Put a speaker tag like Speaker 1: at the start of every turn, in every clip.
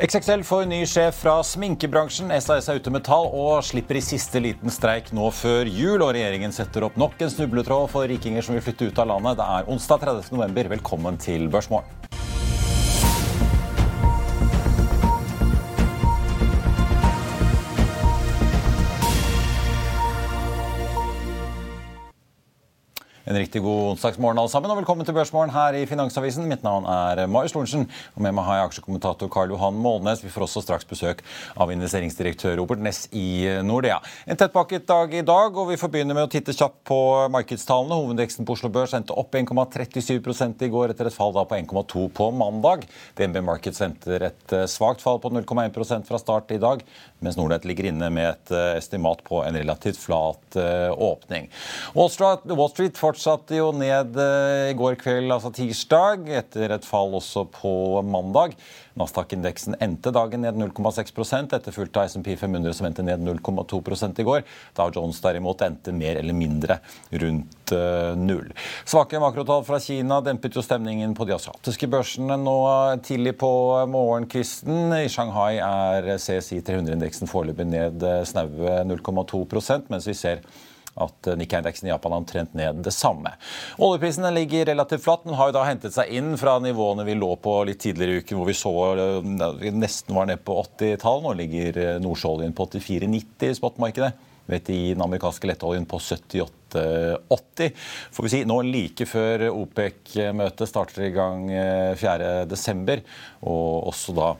Speaker 1: XXL får ny sjef fra sminkebransjen. SAS er ute med tall og slipper i siste liten streik nå før jul. Og regjeringen setter opp nok en snubletråd for rikinger som vil flytte ut av landet. Det er onsdag 30. november. Velkommen til Børsmorgen. En riktig god onsdagsmorgen alle sammen, og velkommen til Børsmorgen her i Finansavisen. Mitt navn er Marius Lorentzen, og med meg har jeg aksjekommentator Karl Johan Målnes. Vi får også straks besøk av investeringsdirektør Robert Ness i Nordea. En tettpakket dag i dag, og vi får begynne med å titte kjapt på markedstallene. Hovedveksten på Oslo Børs endte opp 1,37% i går, etter et fall da på 1,2 på mandag. DNB Markets venter et eh, svakt fall på 0,1% fra start i dag, mens Nordnett ligger inne med et eh, estimat på en relativt flat eh, åpning. Wall Street, fortsatte jo ned eh, i går kveld, altså tirsdag, etter et fall også på mandag. Nasdaq-indeksen endte dagen ned 0,6% etterfulgt av SMP 500 som endte ned 0,2 i går. Dow Jones derimot endte mer eller mindre rundt null. Svake makrotall fra Kina dempet jo stemningen på de asiatiske børsene nå tidlig på morgenkvisten. I Shanghai er CSI 300-indeksen foreløpig ned eh, snaue 0,2% mens vi ser at Nikkei-indeksen i Japan har omtrent ned det samme. Oljeprisen ligger relativt flatt, men har jo da hentet seg inn fra nivåene vi lå på litt tidligere i uken, hvor vi så vi nesten var nede på 80-tall. Nå ligger nordsjøoljen på 84,90 i spotmarkedet. I den amerikanske lettoljen på 78,80. Får vi si nå like før OPEC-møtet starter i gang 4.12. Og også da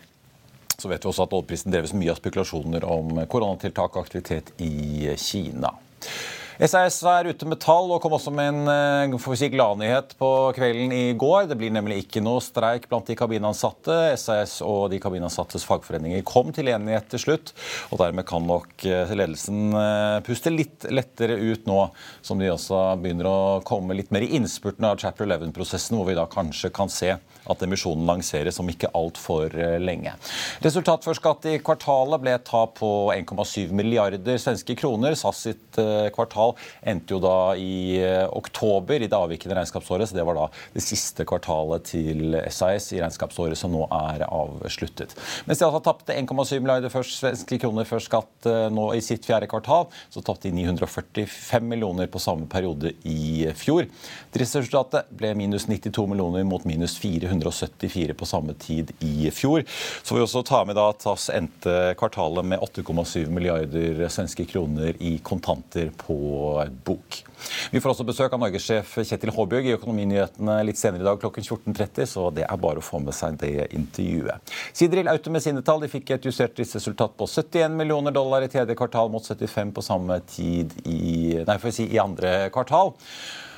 Speaker 1: så vet vi også at oljeprisen dreves mye av spekulasjoner om koronatiltak og aktivitet i Kina. SAS er ute med tall og kom også med en eh, får vi si, gladnyhet på kvelden i går. Det blir nemlig ikke noe streik blant de kabinansatte. SAS og de kabinansattes fagforeninger kom til enighet til slutt. og Dermed kan nok eh, ledelsen eh, puste litt lettere ut nå som de også begynner å komme litt mer i innspurten av chapter 11-prosessen, hvor vi da kanskje kan se at emisjonen lanseres om ikke altfor lenge. Resultat før skatt i kvartalet ble et tap på 1,7 milliarder svenske kroner. SAS sitt kvartal kvartal endte jo da i eh, oktober i det avvikende regnskapsåret. Så det var da det siste kvartalet til SAS i regnskapsåret som nå er avsluttet. Mens de altså tapte 1,7 milliarder først, svenske kroner før skatt eh, nå i sitt fjerde kvartal, så tapte de 945 millioner på samme periode i fjor. Driftsresultatet ble minus 92 millioner mot minus 474 på samme tid i fjor. Så vi også ta med da at SAS endte kvartalet med 8,7 milliarder svenske kroner i kontanter på bok. Vi får også besøk av norgessjef Kjetil Håbjørg i Økonominyhetene litt senere i dag klokken 14.30, så det er bare å få med seg det intervjuet. Sidril Auto med sine tall de fikk et justert driftsresultat på 71 millioner dollar i tredje kvartal mot 75 på samme tid i, nei, for å si, i andre kvartal.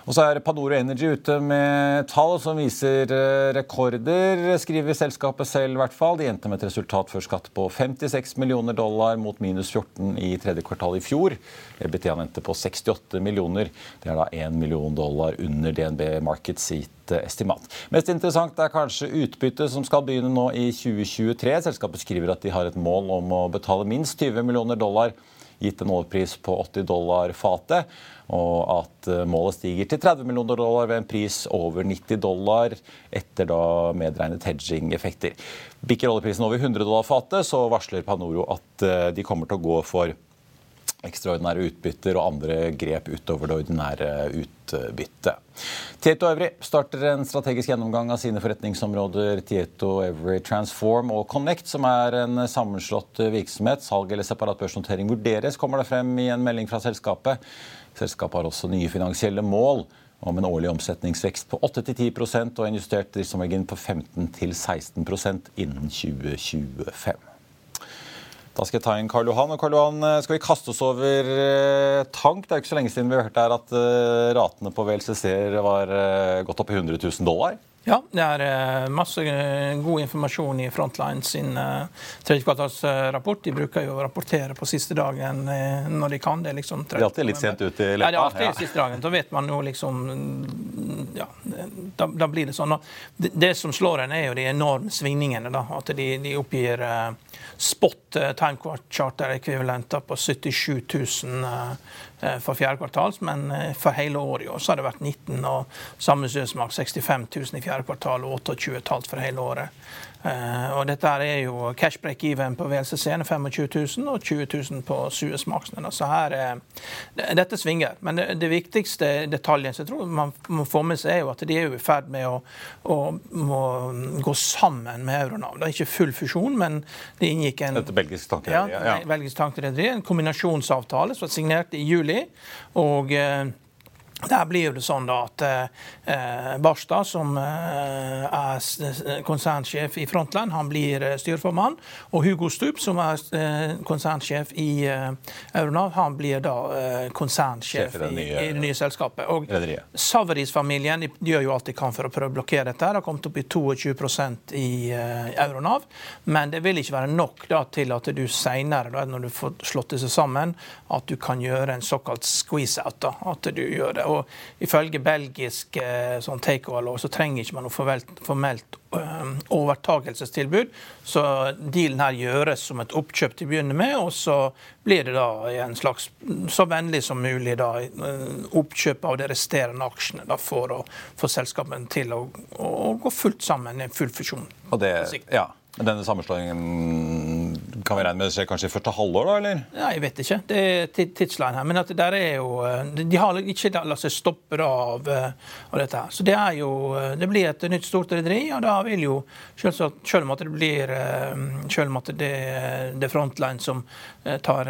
Speaker 1: Og så er Panoro Energy ute med tall som viser eh, rekorder, skriver selskapet selv i hvert fall. De endte med et resultat før skatt på 56 millioner dollar mot minus 14 i tredje kvartal i fjor. EBTA endte på 68 millioner. Det er da 1 million dollar under DNB Market sitt eh, estimat. Mest interessant er kanskje utbyttet som skal begynne nå i 2023. Selskapet skriver at de har et mål om å betale minst 20 millioner dollar gitt en overpris på 80 dollar fatet og at eh, målet stiger til 30 millioner dollar ved en pris over 90 dollar etter da medregnet hedging-effekter. Bikker oljeprisen over 100 dollar fatet, så varsler Panoro at eh, de kommer til å gå for ekstraordinære utbytter og andre grep utover det ordinære utbyttet. Tieto Every starter en strategisk gjennomgang av sine forretningsområder Tieto Every Transform og Connect, som er en sammenslått virksomhet. Salg eller separat børsnotering vurderes, kommer det frem i en melding fra selskapet. Selskapet har også nye finansielle mål om en årlig omsetningsvekst på 8-10% og en justert driftsmargin på 15-16% innen 2025. Da skal jeg ta inn Karl Johan. Og Karl Johan, eh, skal vi kaste oss over eh, tank? Det er jo ikke så lenge siden vi hørte her at eh, ratene på VLCC-er var gått opp i 100 000 dollar.
Speaker 2: Ja, det er eh, masse eh, god informasjon i Frontline sin uh, tredjekvartalsrapport. De bruker jo å rapportere på siste dagen når de kan. Det liksom
Speaker 1: Det er alltid litt sent ut i løpet.
Speaker 2: Ja, det er alltid ja. siste dagen. Da vet man jo liksom Ja, da, da blir det sånn. Det, det, som slår en, er jo de enorme svingningene. da, At de, de oppgir spot time charter ekvivalenter på 77 000 uh, for fjerde kvartal, men for hele året i år så har det vært 19 og samme Søsmak 65 000 i fjerde kvartal og 28 500 for hele året. Uh, og dette er jo cash break-even på VLCC-ene 25 000 og 20 000 på Suezmaxene. Så her, uh, dette svinger. Men det, det, viktigste detaljen som jeg tror man må få med seg, er jo at de er jo i ferd med å, å, gå sammen med Euronav. Det er ikke full fusjon, men det inngikk en
Speaker 1: Dette belgiske tankerederi?
Speaker 2: Ja, ja. belgisk tankerederi. En kombinasjonsavtale som var signert i juli. og uh, der blir det sånn da at eh, Barstad, som eh, er konsernsjef i Frontland, han blir eh, styreformann. Og Hugo Stup, som er eh, konsernsjef i eh, Euronav, han blir da eh, konsernsjef i, nye, i, det nye selskapet. Og Savaris-familien gjør jo alt de kan for å prøve å blokkere dette. Det har kommet opp i 22% i Euronav. Men det vil ikke være nok da, til at du seinere, når du får slått disse sammen, at du kan gjøre en såkalt squeeze-out. At du gjør det og Ifølge belgisk sånn take-over-lov så trenger ikke man noe formelt, formelt um, overtakelsestilbud. Så dealen her gjøres som et oppkjøp til å begynne med, og så blir det da en slags så vennlig som mulig da, eh, oppkjøp av de resterende aksjene da, for å få selskapene til å, å, gå fullt sammen i en full fusjon.
Speaker 1: Og det, ja, denne sammenslåingen kan vi regne med skjer kanskje i første halvår, da? eller?
Speaker 2: Ja, jeg vet ikke. Det er tidsline her. Men at der er jo, eh, de har ikke latt seg stoppe av, eh, av, dette. her. Så det er jo, eh, det blir et nytt stort rederi, og da vil jo selvsagt, selv om at det blir selv om at det, det er Frontline som tar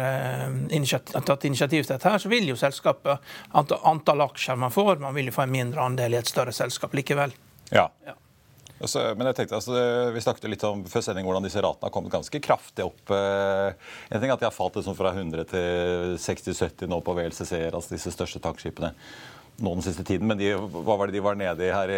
Speaker 2: initiativ, tatt initiativ til dette, her, så vil jo selskapet antall, antall aksjer man får, man vil jo få en mindre andel i et større selskap likevel.
Speaker 1: Ja. ja. Altså, men jeg tenkte, altså, Vi snakket litt om før sending hvordan disse ratene har kommet ganske kraftig opp. Eh, en ting er at de har falt liksom fra 100 til 60-70 nå på VLCC-er, altså disse største tankskipene nå den siste tiden, men de, hva var det de var nede i her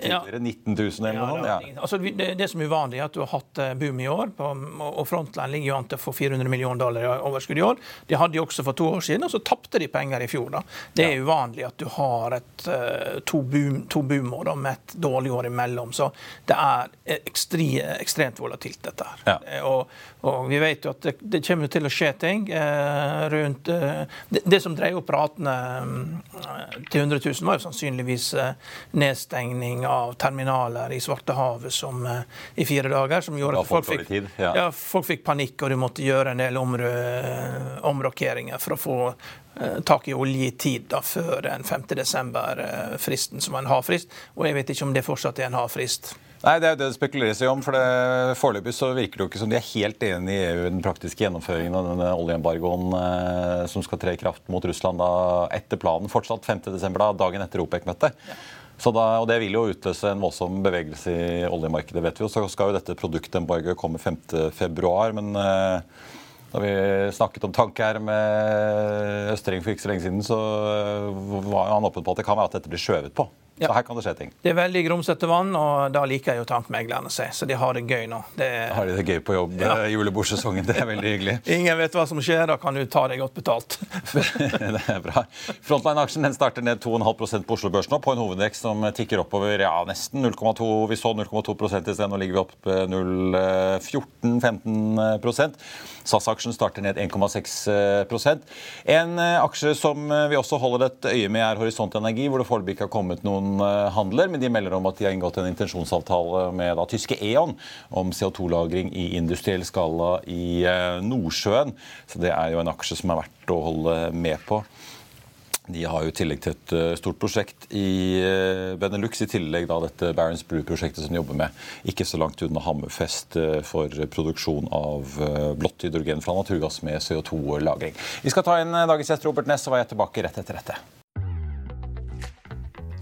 Speaker 1: tidligere? Ja. 19 000 eller noe
Speaker 2: sånt? Ja. Altså, det, det, som er uvanlig, er at du har hatt eh, boom i år. På, og Frontline ligger jo an til å få 400 millioner dollar i overskudd i år. De hadde de også for to år siden, og så tapte de penger i fjor. da. Det er uvanlig at du har et, uh, to, boom, to boomår med et dårlig år imellom. Så det er ekstri, ekstremt volatilt, dette her. Ja. Eh, og, og, vi vet jo at det, det kommer til å skje ting rundt det, det, som dreier opp ratene til 100 000 var jo sannsynligvis eh, nedstengning av terminaler i Svartehavet som, eh, i fire dager, som gjorde at folk fikk, ja. Ja, folk fikk, panikk, og du måtte gjøre en del omrokeringer for å få eh, tak i olje i tid da, før den 5. desember-fristen, som var en havfrist. Og jeg vet ikke om det fortsatt er en havfrist.
Speaker 1: Nei, Det er jo det det spekuleres i om. for det, Foreløpig så virker det jo ikke som de er helt enig i EU i den praktiske gjennomføringen av denne oljeembargoen eh, som skal tre i kraft mot Russland da, etter planen. Fortsatt 5.12., da, dagen etter OPEC-møtet. Ja. og Det vil jo utløse en voldsom bevegelse i oljemarkedet. vet vi jo. Så skal jo dette produktembargoet komme 5.2. Men eh, da vi snakket om tanke her med Østring for ikke så lenge siden, så eh, var han åpen på at det kan være at dette blir skjøvet på. Ja. Så her kan det skje ting.
Speaker 2: Det er veldig grumsete vann, og da liker jo tankmeglerne seg. Så de har det gøy nå. Det
Speaker 1: er... Har de det gøy på jobb ja. Eh, julebordsesongen? Det er veldig hyggelig.
Speaker 2: Ingen vet hva som skjer, da kan du ta deg godt betalt.
Speaker 1: det er bra. Frontline-aksjen den starter ned 2,5% på Oslo-børsen nå, på en hovedvekst som tikker oppover ja, nesten 0,2 Vi så 0,2 i sted, nå ligger vi opp 0,14-15 eh, SAS-aksjen starter ned 1,6% En eh, aksje som vi også holder et øye med, er Horisont Energi, hvor det foreløpig ikke har kommet noen noen eh, men de melder om at de har inngått en intensjonsavtale med da, tyske E.ON om CO2-lagring i industriell skala i eh, Nordsjøen. Så det er jo en aksje som er verdt å holde med på. De har jo tillegg til et eh, stort prosjekt i Benelux, i tillegg da dette Barents Blue-prosjektet som de jobber med ikke så langt unna Hammerfest for produksjon av blått hydrogen fra naturgass med CO2-lagring. Vi skal ta inn dagens gjest Robert Ness, og er tilbake rett etter dette.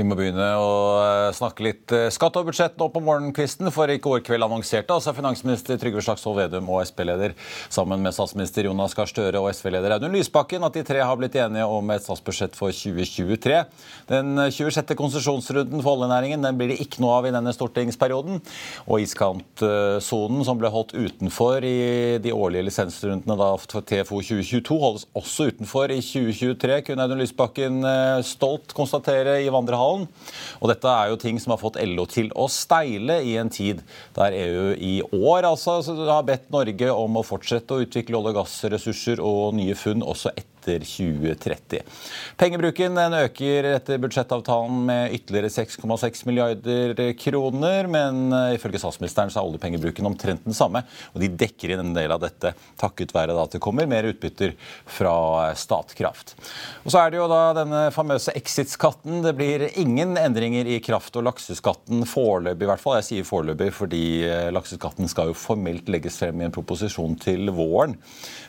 Speaker 1: Vi må begynne å eh, snakke litt eh, skatt og budsjett nå på morgenkvisten. For i går kveld annonserte altså finansminister Trygve Slagsvold Vedum og Sp-leder sammen med statsminister Jonas Gahr Støre og SV-leder Audun Lysbakken at de tre har blitt enige om et statsbudsjett for 2023. Den 26. konsesjonsrunden for oljenæringen den blir det ikke noe av i denne stortingsperioden. Og iskantsonen som ble holdt utenfor i de årlige lisensrundene da TFO 2022, holdes også utenfor i 2023, kunne Audun Lysbakken eh, stolt konstatere i vandrehallen avtalen. Og dette er jo ting som har fått LO til å steile i en tid der EU i år altså, har bedt Norge om å fortsette å utvikle olje- og gassressurser og nye funn også etter etter 2030. Pengebruken den øker etter budsjettavtalen med ytterligere 6,6 milliarder kroner, men eh, ifølge statsministeren så er oljepengebruken omtrent den samme. Og de dekker inn en del av dette takket være at det kommer mer utbytter fra Statkraft. Og så er det jo da denne famøse exit-skatten. Det blir ingen endringer i kraft- og lakseskatten foreløpig, i hvert fall. Jeg sier foreløpig fordi eh, lakseskatten skal jo formelt legges frem i en proposisjon til våren.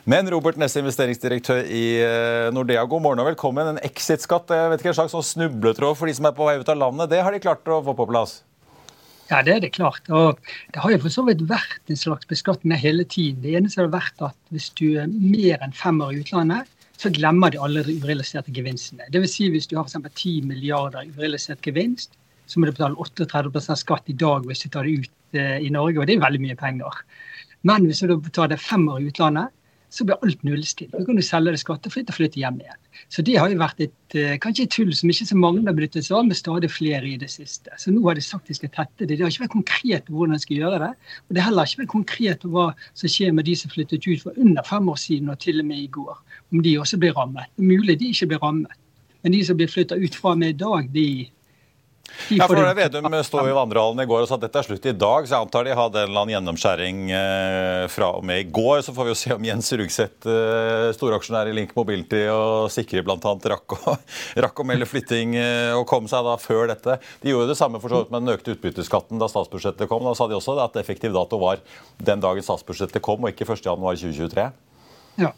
Speaker 1: Men Robert Nesse, investeringsdirektør i eh, Nordea, god morgen og velkommen. En exit-skatt, jeg vet ikke, en slags sånn snubletråd for de som er på vei ut av landet, det har de klart å få på plass?
Speaker 3: Ja, det er det klart. Og det har jo for så vidt vært en slags beskatning hele tiden. Det eneste har vært at hvis du er mer enn fem år i utlandet, så glemmer de alle de urealiserte gevinstene. Dvs. Si hvis du har f.eks. 10 milliarder urealisert gevinst, så må du betale 38 skatt i dag hvis du tar det ut eh, i Norge, og det er veldig mye penger. Men hvis du betaler fem år i utlandet, så blir alt nullstilt. Da kan du selge det skattefritt og flytte hjem igjen. Så det har jo vært et, eh, kanskje et tull som ikke så mange har benyttet seg av, med stadig flere i det siste. Så nå har de sagt de skal tette det. Det har ikke vært konkret på hvordan de skal gjøre det. Og det har heller ikke vært konkret på hva som skjer med de som flyttet ut for under fem år siden og til og med i går. Om de også blir rammet. Det er mulig de ikke blir rammet. Men de som blir flytta ut fra med i dag, de,
Speaker 1: ja, for det Vedum sto i vandrehallen i går og sa at dette er slutt i dag, så jeg antar de hadde en eller annen gjennomskjæring eh, fra og med i går. Så får vi jo se om Jens Rugseth, eh, storaksjonær i Link Mobility og Sikre bl.a. Rakk, rakk å melde flytting eh, og kom seg da før dette. De gjorde det samme for så vidt med den økte utbytteskatten da statsbudsjettet kom. Da sa de også at effektiv dato var den dagen statsbudsjettet kom, og ikke 1.1.2023.
Speaker 3: Ja.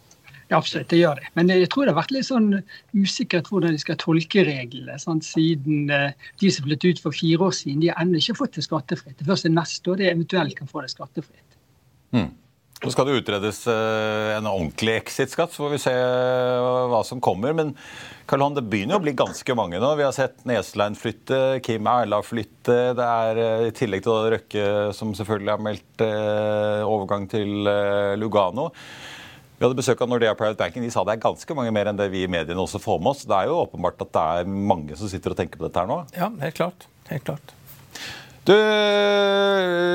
Speaker 3: Ja, absolutt, det gjør det. Men jeg tror det har vært litt sånn usikkert hvordan de skal tolke reglene. Sånn, siden eh, de som flyttet ut for fire år siden, de har ennå ikke fått det skattefritt. Det første neste år de eventuelt kan få det skattefritt.
Speaker 1: Mm. Så skal det utredes eh, en ordentlig exit-skatt, så får vi se eh, hva som kommer. Men Karl Han, det begynner å bli ganske mange nå. Vi har sett Neslein flytte, Kim Erla flytte. Det er i tillegg til Røkke, som selvfølgelig har meldt overgang til Lugano. Vi hadde besøk av Nordea Private Banking. De sa det er ganske mange mer enn det vi i mediene også får med oss. Det er jo åpenbart at det er mange som sitter og tenker på dette her nå.
Speaker 2: Ja, helt klart. Helt klart.
Speaker 1: Du,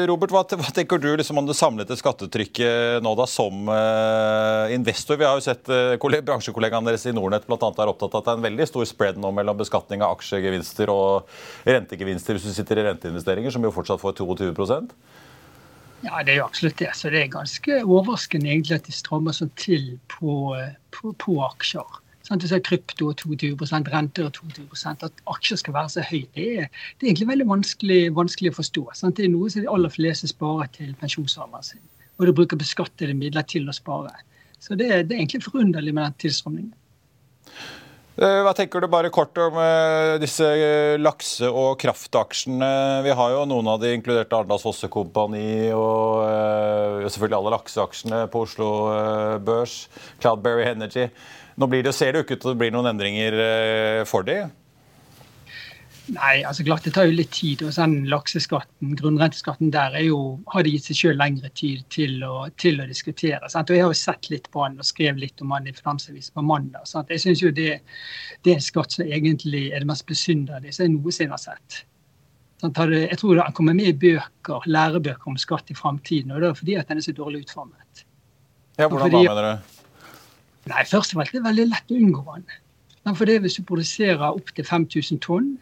Speaker 1: Robert, hva, tenker du liksom om det samlede skattetrykket nå da som uh, investor? Vi har jo sett uh, bransjekollegaene deres i Nordnett blant annet er opptatt av at det er en veldig stor spread nå mellom beskatning av aksjegevinster og rentegevinster hvis du sitter i renteinvesteringer, som jo fortsatt får 22
Speaker 3: Ja, det er jo absolutt det. Så det er ganske overraskende egentlig at de strammer sånn til på, på, på aksjer. Sånn, Du ser krypto og 22 renter og 22 At aksjer skal være så høyt, det er, det er egentlig veldig vanskelig, vanskelig å forstå. Sånn, Det er noe som de aller fleste sparer til pensjonsalderen sin. Og de bruker beskattede midler til å spare. Så det, det er egentlig forunderlig med den tilstrømningen.
Speaker 1: Eh, hva tenker du bare kort om uh, disse uh, lakse- og kraftaksjene? Vi har jo noen av de inkludert Arendals Fosse Kompani og selvfølgelig alle lakseaksjene på Oslo Børs. Cloudberry Energy. Nå det, ser det jo ikke ut til det blir noen endringer for de.
Speaker 3: Nei, altså klart det tar jo litt tid. og sånn Lakseskatten, grunnrenteskatten der er jo, har det gitt seg selv lengre tid til å, til å diskutere. Sant? og Jeg har jo sett litt på han og skrev litt om han i Finansavisen på mandag. Sant? Jeg syns jo det, det, er en skatt som egentlig er det mest besynderlige som jeg noensinne har sett. Sant? Jeg tror han kommer med i bøker, lærebøker om skatt i framtiden. Og det er fordi at den er så dårlig utformet.
Speaker 1: Ja, Hvordan fordi, da, mener du?
Speaker 3: Nei, Først og fremst det er veldig lett å unngå den. For det Hvis du produserer opptil 5000 tonn,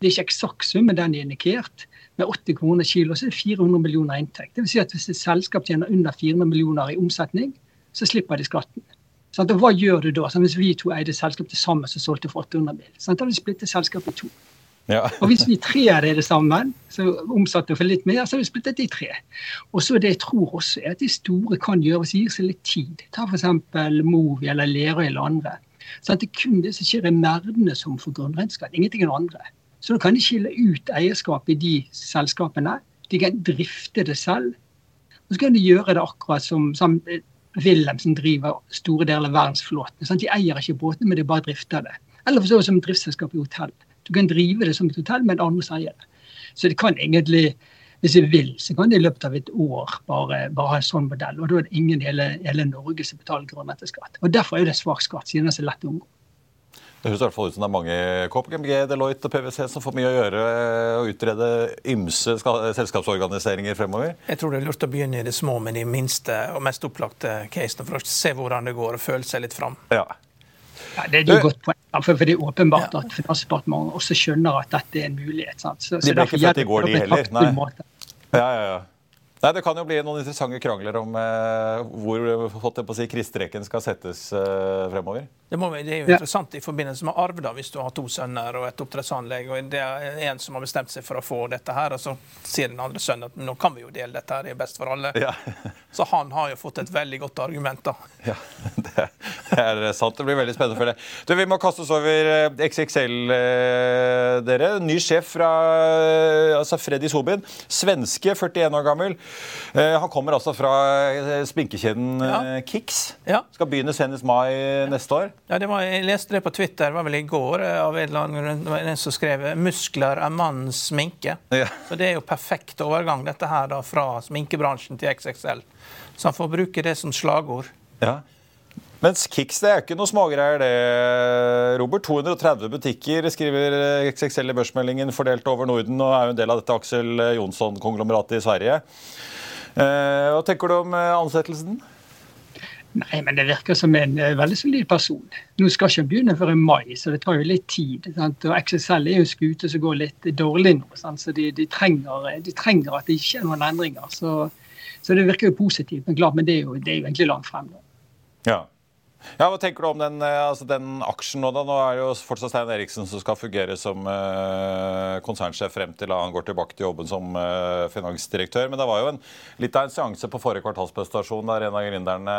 Speaker 3: det er ikke eksakt sum, men den er indikert. Med 80 kroner kilo så er det 400 millioner inntekt. Det vil si at Hvis et selskap tjener under 400 millioner i omsetning, så slipper de skatten. Sånn, og hva gjør du da? Sånn, hvis vi to eide selskap til sammen som solgte for 800 mill., sånn, da hadde vi splittet selskapet i to. Ja. og hvis vi tre hadde det sammen, så omsatte for litt mer, så hadde vi splittet i tre. Og så det jeg tror også er at de store kan gjøre hvis de gir seg litt tid. Ta f.eks. Movi eller Lerøy eller andre. Sånn at det er kun det som skjer i merdene som får grunnregnskap, ingenting enn andre. Så da kan de skille ut eierskapet i de selskapene. De kan drifte det selv. Og så kan de gjøre det akkurat som, som Wilhelmsen driver store deler av verdensflåten. Sant? De eier ikke båtene, men de bare drifter det. Eller for så vidt som et driftsselskap i hotell. Du kan drive det som et hotell, men andre eier det. Så det kan egentlig, hvis de vil, så kan de i løpet av et år bare, bare ha en sånn modell. Og da er det ingen i hele, hele Norge som betaler grunnrenteskatt. Og derfor er det svak skatt, siden det er så lett å unngå.
Speaker 1: Det høres i hvert fall ut som det er mange KPMG, Deloitte og PwC som får mye å gjøre og utrede ymse selskapsorganiseringer fremover?
Speaker 2: Jeg tror det er lurt å begynne i det små med de minste og mest opplagte casene for å se hvordan det går og føle seg litt fram.
Speaker 3: Ja. Ja, det er et godt poeng. For det er åpenbart ja. at Finansdepartementet også skjønner at dette er en mulighet. Sant?
Speaker 1: Så, de ble ikke født i går, de heller? Nei. Ja, ja, ja. Nei, Det kan jo bli noen interessante krangler om eh, hvor fått på å si, kristreken skal settes eh, fremover.
Speaker 2: Det, må, det, er jo interessant i forbindelse med arv, da, hvis du har to sønner og et oppdrettsanlegg, og det er en som har bestemt seg for å få dette her, og så sier den andre sønnen at nå kan vi jo dele dette, her, det er best for alle. Ja. så han har jo fått et veldig godt argument, da.
Speaker 1: Ja, det er sant. Det blir veldig spennende for det. Du, Vi må kaste oss over eh, XXL, eh, dere. Ny sjef fra altså Freddy Sobin. Svenske, 41 år gammel. Eh, han kommer altså fra eh, spinkekjeden ja. Kicks. Kix. Ja. Skal begynne senest mai neste år.
Speaker 2: Ja, var, Jeg leste det på Twitter det var vel i går av en eller annen en som skrev 'Muskler er mannens sminke'. Ja. Så Det er jo perfekt overgang dette her da, fra sminkebransjen til XXL. Så han får bruke det som slagord.
Speaker 1: Ja. Mens Kix det er ikke noe smågreier, det, Robert. 230 butikker skriver XXL i børsmeldingen, fordelt over Norden, og er jo en del av dette Aksel Jonsson-konglomeratet i Sverige. Eh, hva tenker du om eh, ansettelsen?
Speaker 3: Nei, men Det virker som en veldig solid person. Nå skal ikke begynne før i mai, så det tar jo litt tid. Sant? Og XSL er jo en skute som går litt dårlig nå, sant? så de, de, trenger, de, trenger, at det ikke er noen endringer. Så, så det virker jo positivt, men klart, men det er jo, det er jo egentlig langt frem. nå.
Speaker 1: Ja. Ja, Hva tenker du om den, eh, altså den, aksjen nå? da? Nå er det jo fortsatt Stein Eriksen som skal fungere som uh, konsernsjef frem til han går tilbake til jobben som uh, finansdirektør. Men det var jo en, litt av en seanse på forrige kvartalsprestasjon der en av gründerne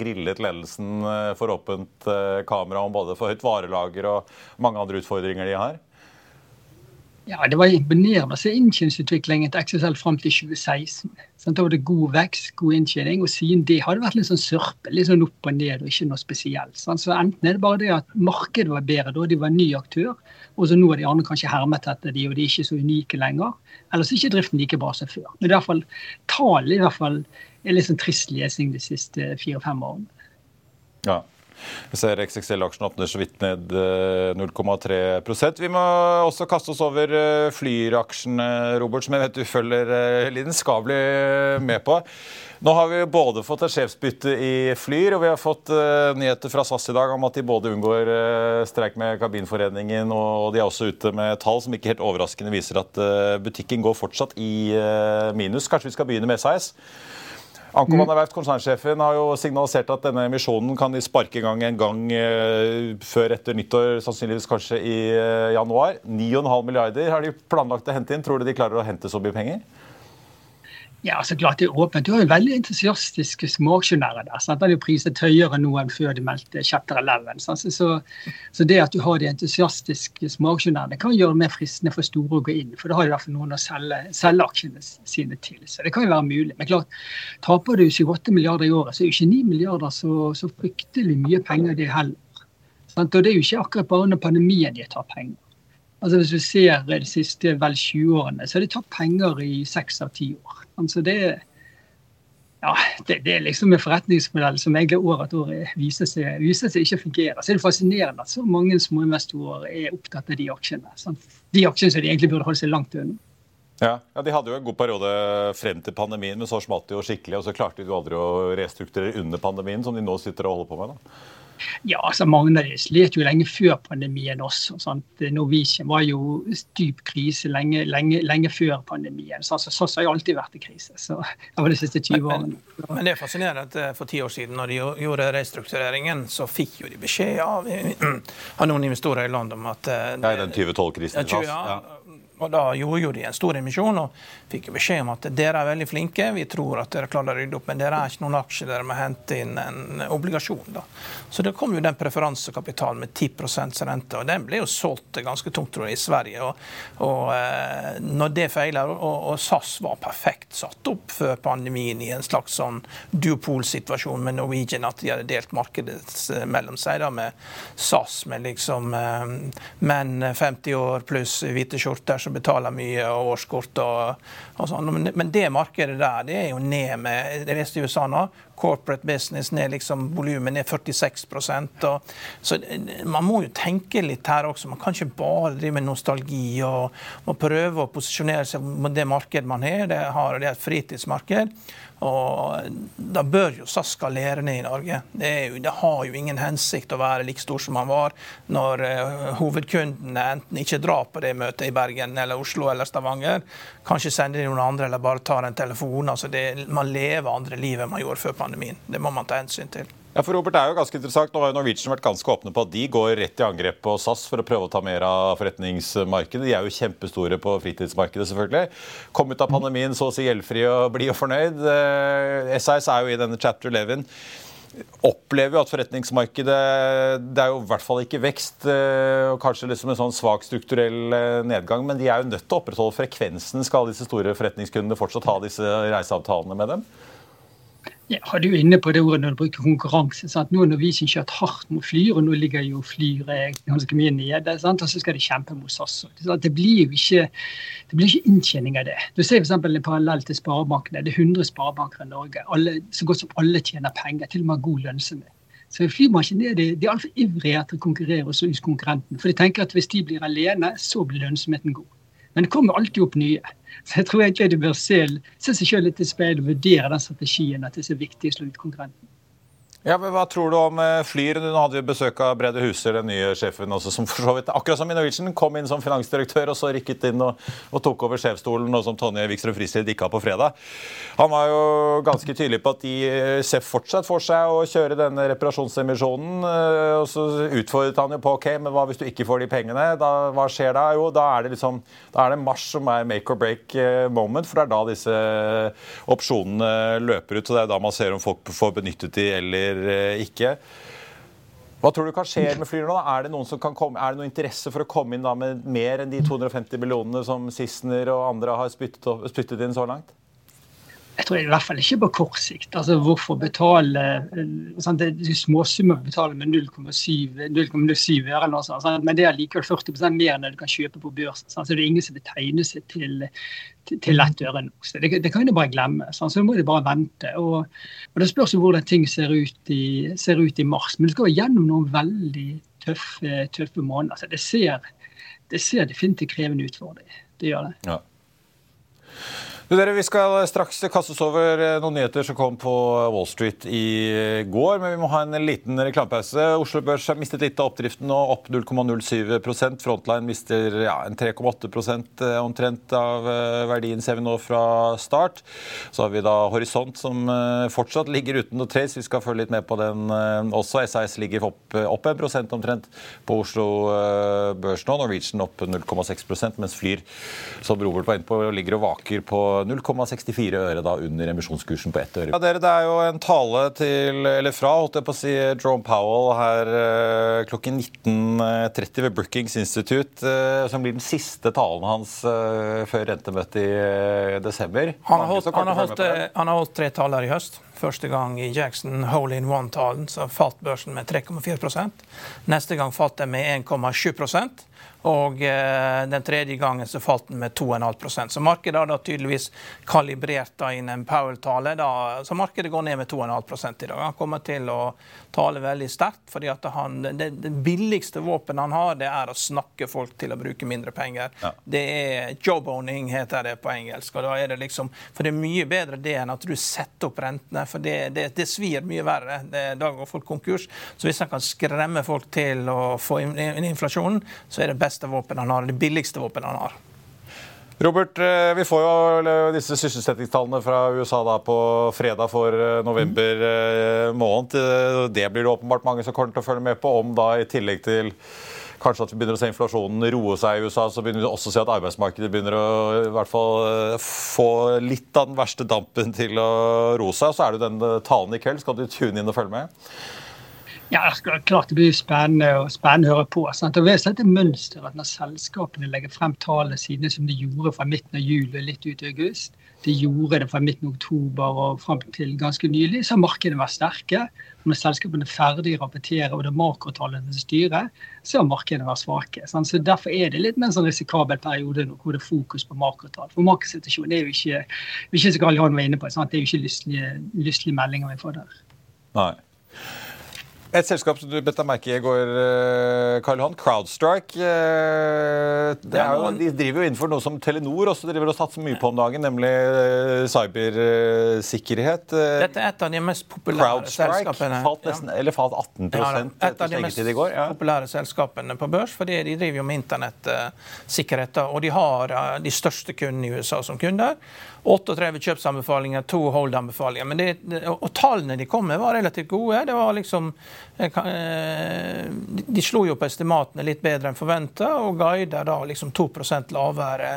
Speaker 1: grillet ledelsen for åpent uh, kamera om både for høyt varelager og mange andre utfordringer de har.
Speaker 3: Ja, Det var imponerende å se inntjeningsutviklingen til XSL fram til 2016. Sånn, da var det god vekst, god inntjening. Og siden det har det vært litt sånn sørpe, litt sånn opp og ned og ikke noe spesielt. Sånn, så enten er det bare det at markedet var bedre da, de var en ny aktør, og så nå er de andre kanskje hermet etter de, og de er ikke så unike lenger. Eller så er ikke driften like bra som før. Men i hvert fall tallene er litt sånn trist lesing de siste fire-fem årene.
Speaker 1: Ja. Vi ser XXL-aksjen åpner så vidt ned 0,3% Vi må også kaste oss over Flyr-aksjene, Robert, som jeg vet du følger lidenskapelig med på. Nå har vi både fått et sjefsbytte i Flyr, og vi har fått nyheter fra SAS i dag om at de både unngår streik med Kabinforeningen, og de er også ute med tall som ikke helt overraskende viser at butikken går fortsatt i minus. Kanskje vi skal begynne med SAS? Anko van der konsernsjefen, har jo signalisert at denne emisjonen kan de sparke i gang en gang før etter nyttår, sannsynligvis kanskje i januar. 9,5 milliarder har de planlagt å hente inn. Tror du de klarer å hente så mye penger?
Speaker 3: Ja, så klart det er åpent. Du har jo veldig entusiastiske småaksjonærer der. Sant? De har jo priset høyere nå enn før de meldte chapter 11. Så, så, det at du har de entusiastiske småaksjonærene, kan gjøre det mer fristende for store å gå inn. For da har de i hvert fall noen å selge, selge, aksjene sine til. Så det kan jo være mulig. Men klart, taper du 7-8 milliarder i året, så er jo ikke 9 milliarder så, så fryktelig mye penger det heller. Sant? Og det er jo ikke akkurat bare under pandemien de tar penger. Altså Hvis vi ser de siste vel 20 årene, så har de tatt penger i seks av ti år. Altså det, ja, det, det, er liksom en forretningsmodell som egentlig år etter år viser seg, viser seg ikke fungerer. Så er det fascinerende at så mange småinvestorer er opptatt av de aksjene. Sant? De aksjene som de egentlig burde holde seg langt unna.
Speaker 1: Ja, ja, De hadde jo en god periode frem til pandemien, men så smalt de jo skikkelig. Og så klarte de jo aldri å restrukturere under pandemien, som de nå sitter og holder på med. da.
Speaker 3: Ja, altså Mange slet jo lenge før pandemien også. Sant? Norwegian var jo dyp krise lenge, lenge, lenge før pandemien. Så altså, SAS har jo alltid vært i krise. så det var de siste 20 årene.
Speaker 2: Men, men, det er fascinerende at eh, for ti år siden, når de gjorde restruktureringen, så fikk jo de beskjed av, av noen investorer i land om at
Speaker 1: det, Ja, i den 2012-krisen.
Speaker 2: Ja, og Da gjorde jo de en stor emisjon og fikk beskjed om at dere er veldig flinke, vi tror at dere klarer å rydde opp, men dere er ikke noen aksjer, dere må hente inn en obligasjon. da. Så det kom jo den preferansekapitalen med 10% rente, og den ble jo solgt ganske tungt tror jeg, i Sverige. Og, og eh, når det feiler, og, og, SAS var perfekt satt opp før pandemien i en slags sånn duopolsituasjon med Norwegian, at de hadde delt markedet mellom seg da med SAS med liksom eh, menn 50 år pluss hvite skjorter som betaler mye, og årskort og, sånn. Men, det markedet der, det er jo ned med Det leste i USA nå. Corporate business ned liksom volumet ned 46 og, Så man må jo tenke litt her også. Man kan ikke bare drive med nostalgi og, og prøve å posisjonere seg mot det markedet man har. Det, har, det er et fritidsmarked. Og Da bør jo SAS skalere ned i Norge. Det, jo, det, har jo ingen hensikt å være like stor som man var når uh, hovedkundene enten ikke drar på det møtet i Bergen eller Oslo eller Stavanger, kanskje sender det noen andre eller bare tar en telefon. altså det, Man lever andre liv enn man gjorde før pandemien. Det må man ta hensyn til.
Speaker 1: Ja, for Robert, det er jo ganske interessant. Nå har jo Norwegian vært ganske åpne på at de går rett i angrep på SAS for å prøve å ta mer av forretningsmarkedet. De er jo kjempestore på fritidsmarkedet, selvfølgelig. Kom ut av pandemien så å si gjeldfri og blid og fornøyd. SAS eh, er jo i denne chapter 11 opplever jo at forretningsmarkedet Det er jo i hvert fall ikke vekst, eh, og kanskje liksom en sånn svak strukturell eh, nedgang, men de er jo nødt til å opprettholde frekvensen. Skal disse store forretningskundene fortsatt ha disse reiseavtalene med dem?
Speaker 3: Ja, du er inne på det ordet når du bruker konkurranse. Sant? Nå har Norwegian kjørt hardt mot Flyr, og nå ligger jo Flyr ganske mye nede. Sant? Og så skal de kjempe mot SAS. Det blir jo ikke, det ikke inntjening av det. Du ser f.eks. en parallell til sparebankene. Det er 100 sparebanker i Norge. Alle, så godt som alle tjener penger, til og med god lønnsomhet. Så flybransjen er, de, de er altfor ivrige etter å konkurrere hos konkurrenten. For de tenker at hvis de blir alene, så blir lønnsomheten god. Men det kommer alltid opp nye. Så jeg tror egentlig du bør se, se seg selv litt i speilet og vurdere den strategien at det er så viktig å slå ut konkurrenten.
Speaker 1: Ja, men Hva tror du om eh, Flyr? Nå hadde vi besøk av Brede Huser, den nye sjefen, også, som for så vidt, akkurat som i Norwegian, kom inn som finansdirektør og så rykket inn og, og tok over sjefsstolen, og som Tonje Wikstrøm Frislid ikke har på fredag. Han var jo ganske tydelig på at de eh, ser fortsatt for seg å kjøre denne reparasjonsemisjonen. Eh, og Så utfordret han jo på ok, men hva hvis du ikke får de pengene? Da, hva skjer da? Jo, da er det liksom, da er det mars som er make or break moment, for det er da disse opsjonene løper ut. og Det er da man ser om folk får benyttet de eller eller eh, ikke. Hva tror du kan skje med flyene nå? Er det, noen som kan komme, er det noe interesse for å komme inn da med mer enn de 250 millionene som Sissener og andre har spyttet, spyttet inn så langt?
Speaker 3: Jeg tror i hvert fall ikke på kort sikt. Altså Hvorfor betale sånn, Det er småsummer å betale med 0,07 øre, sant? men det er likevel 40 mer enn det du kan kjøpe på børsen. Sånn, Så det er ingen som vil tegne seg til, til, til ett øre nå. Så det, det kan du bare glemme. så Så må du bare vente. Og, og Det spørs jo hvordan ting ser ut, i, ser ut i mars. Men du skal gjennom noen veldig tøffe, tøffe måneder. Så det ser, det ser definitivt krevende ut for deg. Det gjør det.
Speaker 1: Ja. Dere, Vi skal straks kastes over eh, noen nyheter som kom på Wall Street i går. Men vi må ha en liten reklamepause. Oslo Børs har mistet litt av oppdriften og opp 0,07% Frontline mister ja, 3,8 eh, omtrent av eh, verdien ser vi nå fra start. Så har vi da Horisont som fortsatt ligger uten noe trace. Vi skal følge litt med på den også. SAS ligger opp, opp 1 omtrent på Oslo Børs nå. Norwegian opp 0,6% mens Flyr, som Robert var inne på, ligger og vaker på 0,64 øre da under emisjonskursen på ett øre. Ja, dere, Det er jo en tale til, eller fra holdt jeg på å si, Jerome Powell her eh, klokken 19.30 ved Brookings Institute, eh, som blir den siste talen hans eh, før rentemøtet i desember.
Speaker 2: Han har, holdt, han, har holdt, han har holdt tre taler i høst. Første gang i Jackson hole in one-talen så falt børsen med 3,4% Neste gang falt den med 1,7 og eh, den tredje gangen så falt den med 2,5% Så markedet har da tydeligvis kalibrert da inn en Powell-tale. Så markedet går ned med 2,5 i dag. Han kommer til å tale veldig sterkt, fordi han, det, det, billigste våpenet han har, det er å snakke folk til å bruke mindre penger. Ja. Det er job-owning, heter det på engelsk. og da er det liksom, For det er mye bedre det enn at du setter opp rentene, for det, det, det svir mye verre. da går folk konkurs. Så hvis han kan skremme folk til å få inn inflasjonen, så er det best beste våpenet han har, det billigste våpenet han har.
Speaker 1: Robert, eh, vi får jo disse sysselsettingstallene fra USA da på fredag for eh, november eh, måned. Det blir det åpenbart mange som kommer til å følge med på. Om da i tillegg til kanskje at vi begynner å se inflasjonen roe seg i USA, så begynner vi også å se at arbeidsmarkedet begynner å i hvert fall få litt av den verste dampen til å roe seg. Så er det jo den talen i kveld. Skal du tune inn og følge med?
Speaker 3: Ja, klart Det blir spennende, og spennende å høre på. Sant? Og vi har et mønster at Når selskapene legger frem tallene sine som de gjorde fra midten av juli litt ut i august, de gjorde det fra midten av oktober og frem til ganske nylig, så har markedene vært sterke. Og når selskapene er ferdig rapporterer og det er makrotallene som styrer, så har markedene vært svake. Sant? Så Derfor er det litt mer en sånn risikabel periode nå, hvor det er fokus på makrotall. For markedssituasjonen er jo ikke, ikke så Karl Johan var inne på, sant? det er jo ikke lystelige, lystelige meldinger vi får der.
Speaker 1: Nei. Et selskap som du bet deg merke i i går, eh, Karl Johan, CrowdStrike. Eh, jo, de driver jo innenfor noe som Telenor også driver og satser mye på om dagen, nemlig eh, cybersikkerhet.
Speaker 2: Dette er et av de mest populære selskapene.
Speaker 1: Falt nesten, ja. Eller falt 18 ja,
Speaker 2: Et av de mest ja. populære selskapene på børs, fordi de driver jo med internettsikkerhet. Og de har de største kundene i USA som kunder. 38 kjøpsanbefalinger, to hold-anbefalinger. Men det, og, tallene de kom med, var relativt gode. Det var liksom eh, eh, De slo jo på estimatene litt bedre enn forventa, og guider da liksom 2% lavere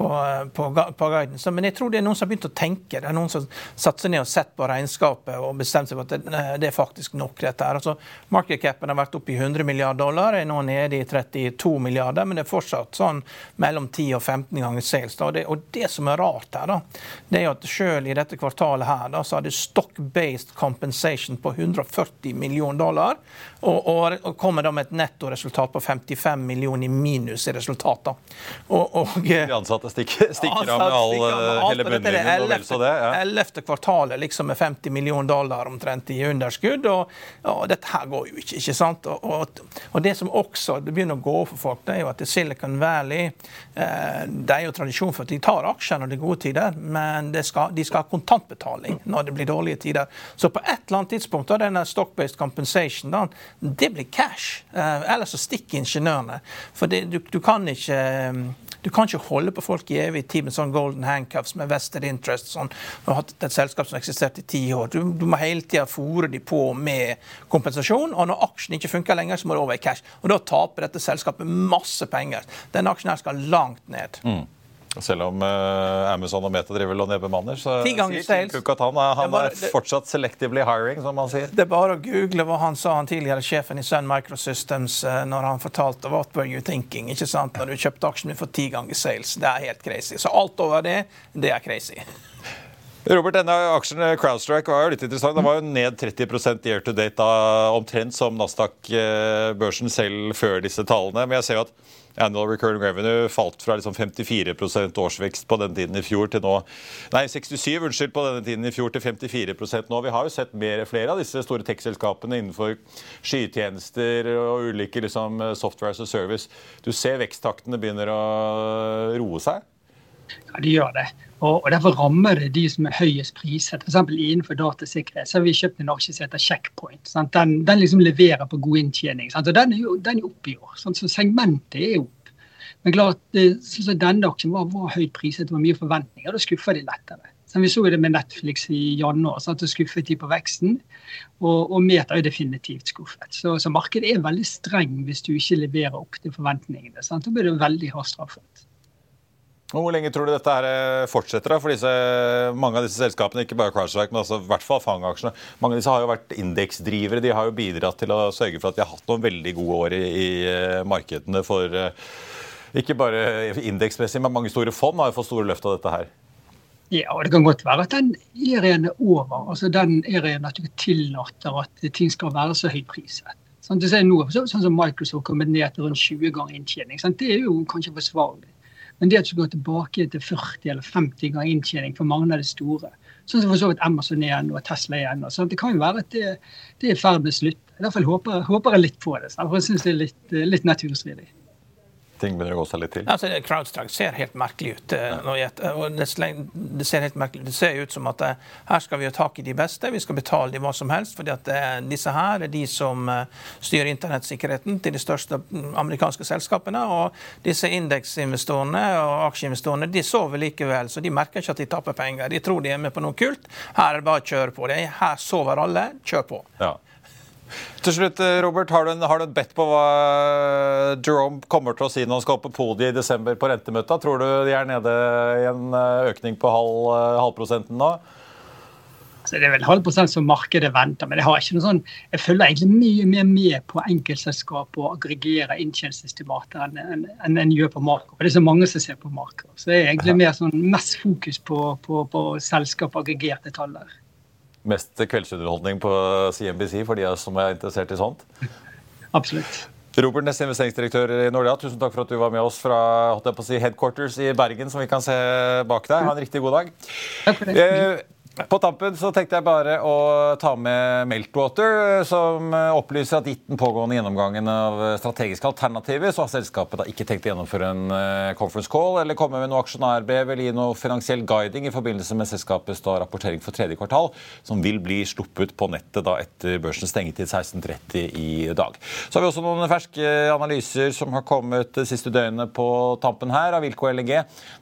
Speaker 2: på, på, på guidance. Men jeg tror det er noen som har begynt å tenke. Det er noen som satt seg ned og sett på regnskapet og bestemt seg for at det, det er faktisk nok. dette her. Altså, Market har vært oppe i 100 milliarder dollar, er nå nede i 32 milliarder, men det er fortsatt sånn mellom 10 og 15 ganger sales. Og det, og det som er rart her, da, det er jo at selv i dette kvartalet her, da, så hadde stock-based compensation på 140 millioner dollar, og, og, og kommer da med et nettoresultat på 55 millioner i minus i resultatet.
Speaker 1: Og, og, de ansatte stikker, stikker av med all, eh, hele bunnlinjen og vel så det.
Speaker 2: Ja. 11. kvartalet liksom med 50 millioner dollar omtrent i underskudd. Og, og, dette her går jo ikke, ikke sant? Og, og, det som også det begynner å gå for folk, det er jo at Silicon Valley eh, Det er jo tradisjon for at de tar aksjer når det er gode tider, men skal, de skal ha kontantbetaling når det blir dårlige tider. Så på et eller annet tidspunkt, da, denne stock-based compensation, da, det blir cash. Eh, ellers så stikker ingeniørene. For det, du, du kan ikke du kan ikke holde på folk i evig tid med sånn golden handcuffs med vested interest. Sånn. Du har hatt et selskap som har eksistert i ti år. Du, du må hele tida fòre de på med kompensasjon. Og når aksjen ikke funker lenger, så må du over i cash. Og da taper dette selskapet masse penger. Den aksjen her skal langt ned. Mm.
Speaker 1: Selv om uh, Amazon og Meta driver og nedbemanner, så
Speaker 2: sier
Speaker 1: at han, er, er fortsatt selectively hiring, som man sier.
Speaker 2: Det er bare å google hva han sa, han tidligere sjefen i Sun Microsystems, uh, når han fortalte 'What were you thinking?' ikke sant? Når du kjøpte aksjen din for ti ganger sales. Det er helt crazy. Så alt over det, det er crazy.
Speaker 1: Robert, denne aksjen CrowdStrike var jo litt interessant. Den var jo ned 30% year to date, da, omtrent som Nasdaq-børsen selv før disse tallene. Men jeg ser jo at annual recurring revenue falt fra liksom 54% årsvekst på den tiden i fjor til nå Nei, 67 unnskyld, på denne tiden i fjor til 54% nå. Vi har jo sett mer, flere av disse store tech-selskapene innenfor skytjenester og ulike liksom, software as a service. Du ser veksttaktene begynner å roe seg?
Speaker 3: Ja, de gjør det. Og, og Derfor rammer det de som er høyest priset. F.eks. innenfor datasikkerhet så har vi kjøpt en aksje som heter Checkpoint. Den, den, liksom leverer på god inntjening. Sant? og Den er jo den er opp i år. Sant? Så segmentet er opp. Men klart, så denne aksjen var, var høyt priset, det var mye forventninger. Da skuffer de lettere. Som vi så det med Netflix i januar. Sant? og skuffet de på veksten. Og, og Meta er definitivt skuffet. Så, så, markedet er veldig streng hvis du ikke leverer opp til forventningene. Sant? Da blir det veldig hardt straffet.
Speaker 1: Hvor lenge tror du dette her eh, fortsetter? For disse, Mange av disse selskapene, ikke bare Crashback, men altså, i hvert fall Fang-aksjene, mange av disse har jo vært indeksdrivere. De har jo bidratt til å sørge for at vi har hatt noen veldig gode år i, i eh, markedene for eh, ikke bare indeksmessig, men mange store fond har jo fått store løft av dette her.
Speaker 3: Ja, og Det kan godt være at den eraen er over. altså Den eraen at du tillater at ting skal være så høyt priset. Sånn, du ser nå, sånn som Microsoft kommet ned til rundt 20 ganger inntjening. Sant? Det er jo kanskje forsvarlig. Men det at du går tilbake til 40 eller 50 ganger inntjening for mange av de store, sånn som for så vidt Amazon igjen og Tesla igjen, så det kan jo være at det, det er i ferd med slutt. I hvert fall håper, håper jeg litt på det. For jeg syns det er litt, litt naturstridig
Speaker 1: ting begynner å gå seg litt til?
Speaker 2: Altså, CrowdStrike ser helt merkelig ut. Eh, ja. det, det, ser helt merkelig Det ser ut som at eh, her skal vi ha tak i de beste, vi skal betale dem hva som helst. fordi at eh, disse her er de som styrer internettsikkerheten til de største mm, amerikanske selskapene. Og disse indeksinvestorene og aksjeinvestorene de sover likevel, så de merker ikke at de taper penger. De tror de er med på noe kult. Her er det bare å kjøre på. det. Her sover alle. Kjør på.
Speaker 1: Ja. Til slutt, eh, Robert, har du, en, har du en bet på hva Jerome kommer til å si når han skal opp på podiet i desember på rentemøta? Tror du de er nede i en eh, økning på halv, eh, halvprosenten nå?
Speaker 3: Så det er vel halv prosent som markedet venter, men jeg har ikke noe sånn, jeg følger egentlig mye mer med på enkeltselskap og aggregere inntjeningsestimater enn en, en, en gjør på makro. Det er så mange som ser på makro. Så det er egentlig mer sånn, mest fokus på, på, på selskap aggregerte tall der
Speaker 1: mest kveldsunderholdning på CNBC for de som er interessert i sånt.
Speaker 3: Absolutt.
Speaker 1: Robert Næss, investeringsdirektør i Nordea, tusen takk for at du var med oss fra si, headquarters i Bergen, som vi kan se bak deg. Ha en riktig god dag.
Speaker 3: Takk for det. Eh,
Speaker 1: på tampen så tenkte jeg bare å ta med Meltwater, som opplyser at gitt den pågående gjennomgangen av strategiske alternativer, så har selskapet da ikke tenkt å gjennomføre en eh, conference call eller komme med noe aksjonærbrev eller gi noe finansiell guiding i forbindelse med selskapets da rapportering for tredje kvartal, som vil bli sluppet på nettet da etter børsens stengetid 16.30 i dag. Så har vi også noen ferske analyser som har kommet de siste døgnet på tampen her av Wilco LNG.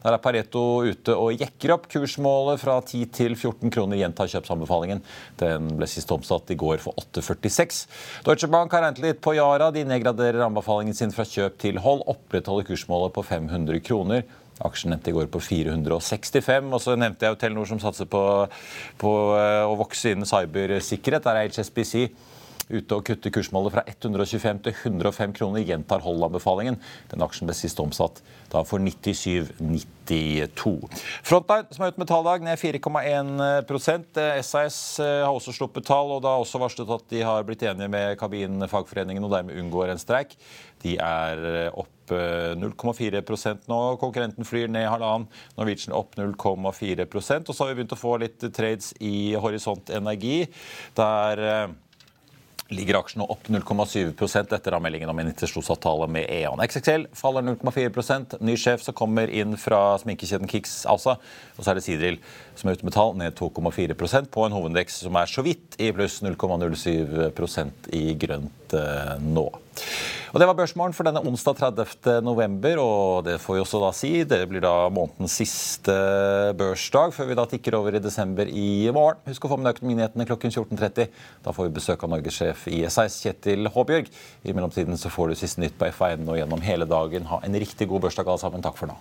Speaker 1: Der er Pareto ute og jekker opp kursmålet fra 10 til 14 14 kroner gjentar kjøpsanbefalingen. Den ble sist omsatt i går for 8,46. Deutsche Bank har regnet litt på Yara. De nedgraderer anbefalingen sin fra kjøp til hold. Opprettholder kursmålet på 500 kroner. Aksjen nevnte i går på 465. Og så nevnte jeg jo Telenor som satser på, på eh, å vokse innen cybersikkerhet. Der er HSBC ute og kutter kursmålet fra 125 til 105 kroner. Gjentar hold-anbefalingen. Den aksjen ble sist omsatt da for 97,92. Frontline, som er ute med talldag, ned 4,1 SAS eh, har også sluppet tall, og det har også varslet at de har blitt enige med kabinfagforeningen og dermed unngår en streik. De er eh, opp 0,4 eh, nå. Konkurrenten flyr ned halvannen. Norwegian opp 0,4% Og så har vi begynt å få litt trades i Horisont Energi. der ligger aksjene opp 0,7 etter avmeldingen om en intensjonsavtale med E.ON. XXL faller 0,4% Ny sjef som kommer inn fra sminkekjeden Kix ASA. Og så er det Sidril som er ute med tall, ned 2,4% på en hovedindeks som er så vidt i pluss 0,07% i grønt eh, nå. Og Det var børsmålen for denne onsdag 30. november, og det får vi også da si. Det blir da månedens siste børsdag, før vi da tikker over i desember i morgen. Husk å få med deg Økonominyhetene klokken 14.30. Da får vi besøk av norgessjef i S6, Kjetil Håbjørg. I mellomtiden så får du siste nytt på FA1 og gjennom hele dagen. Ha en riktig god børsdag alle sammen. Takk for nå.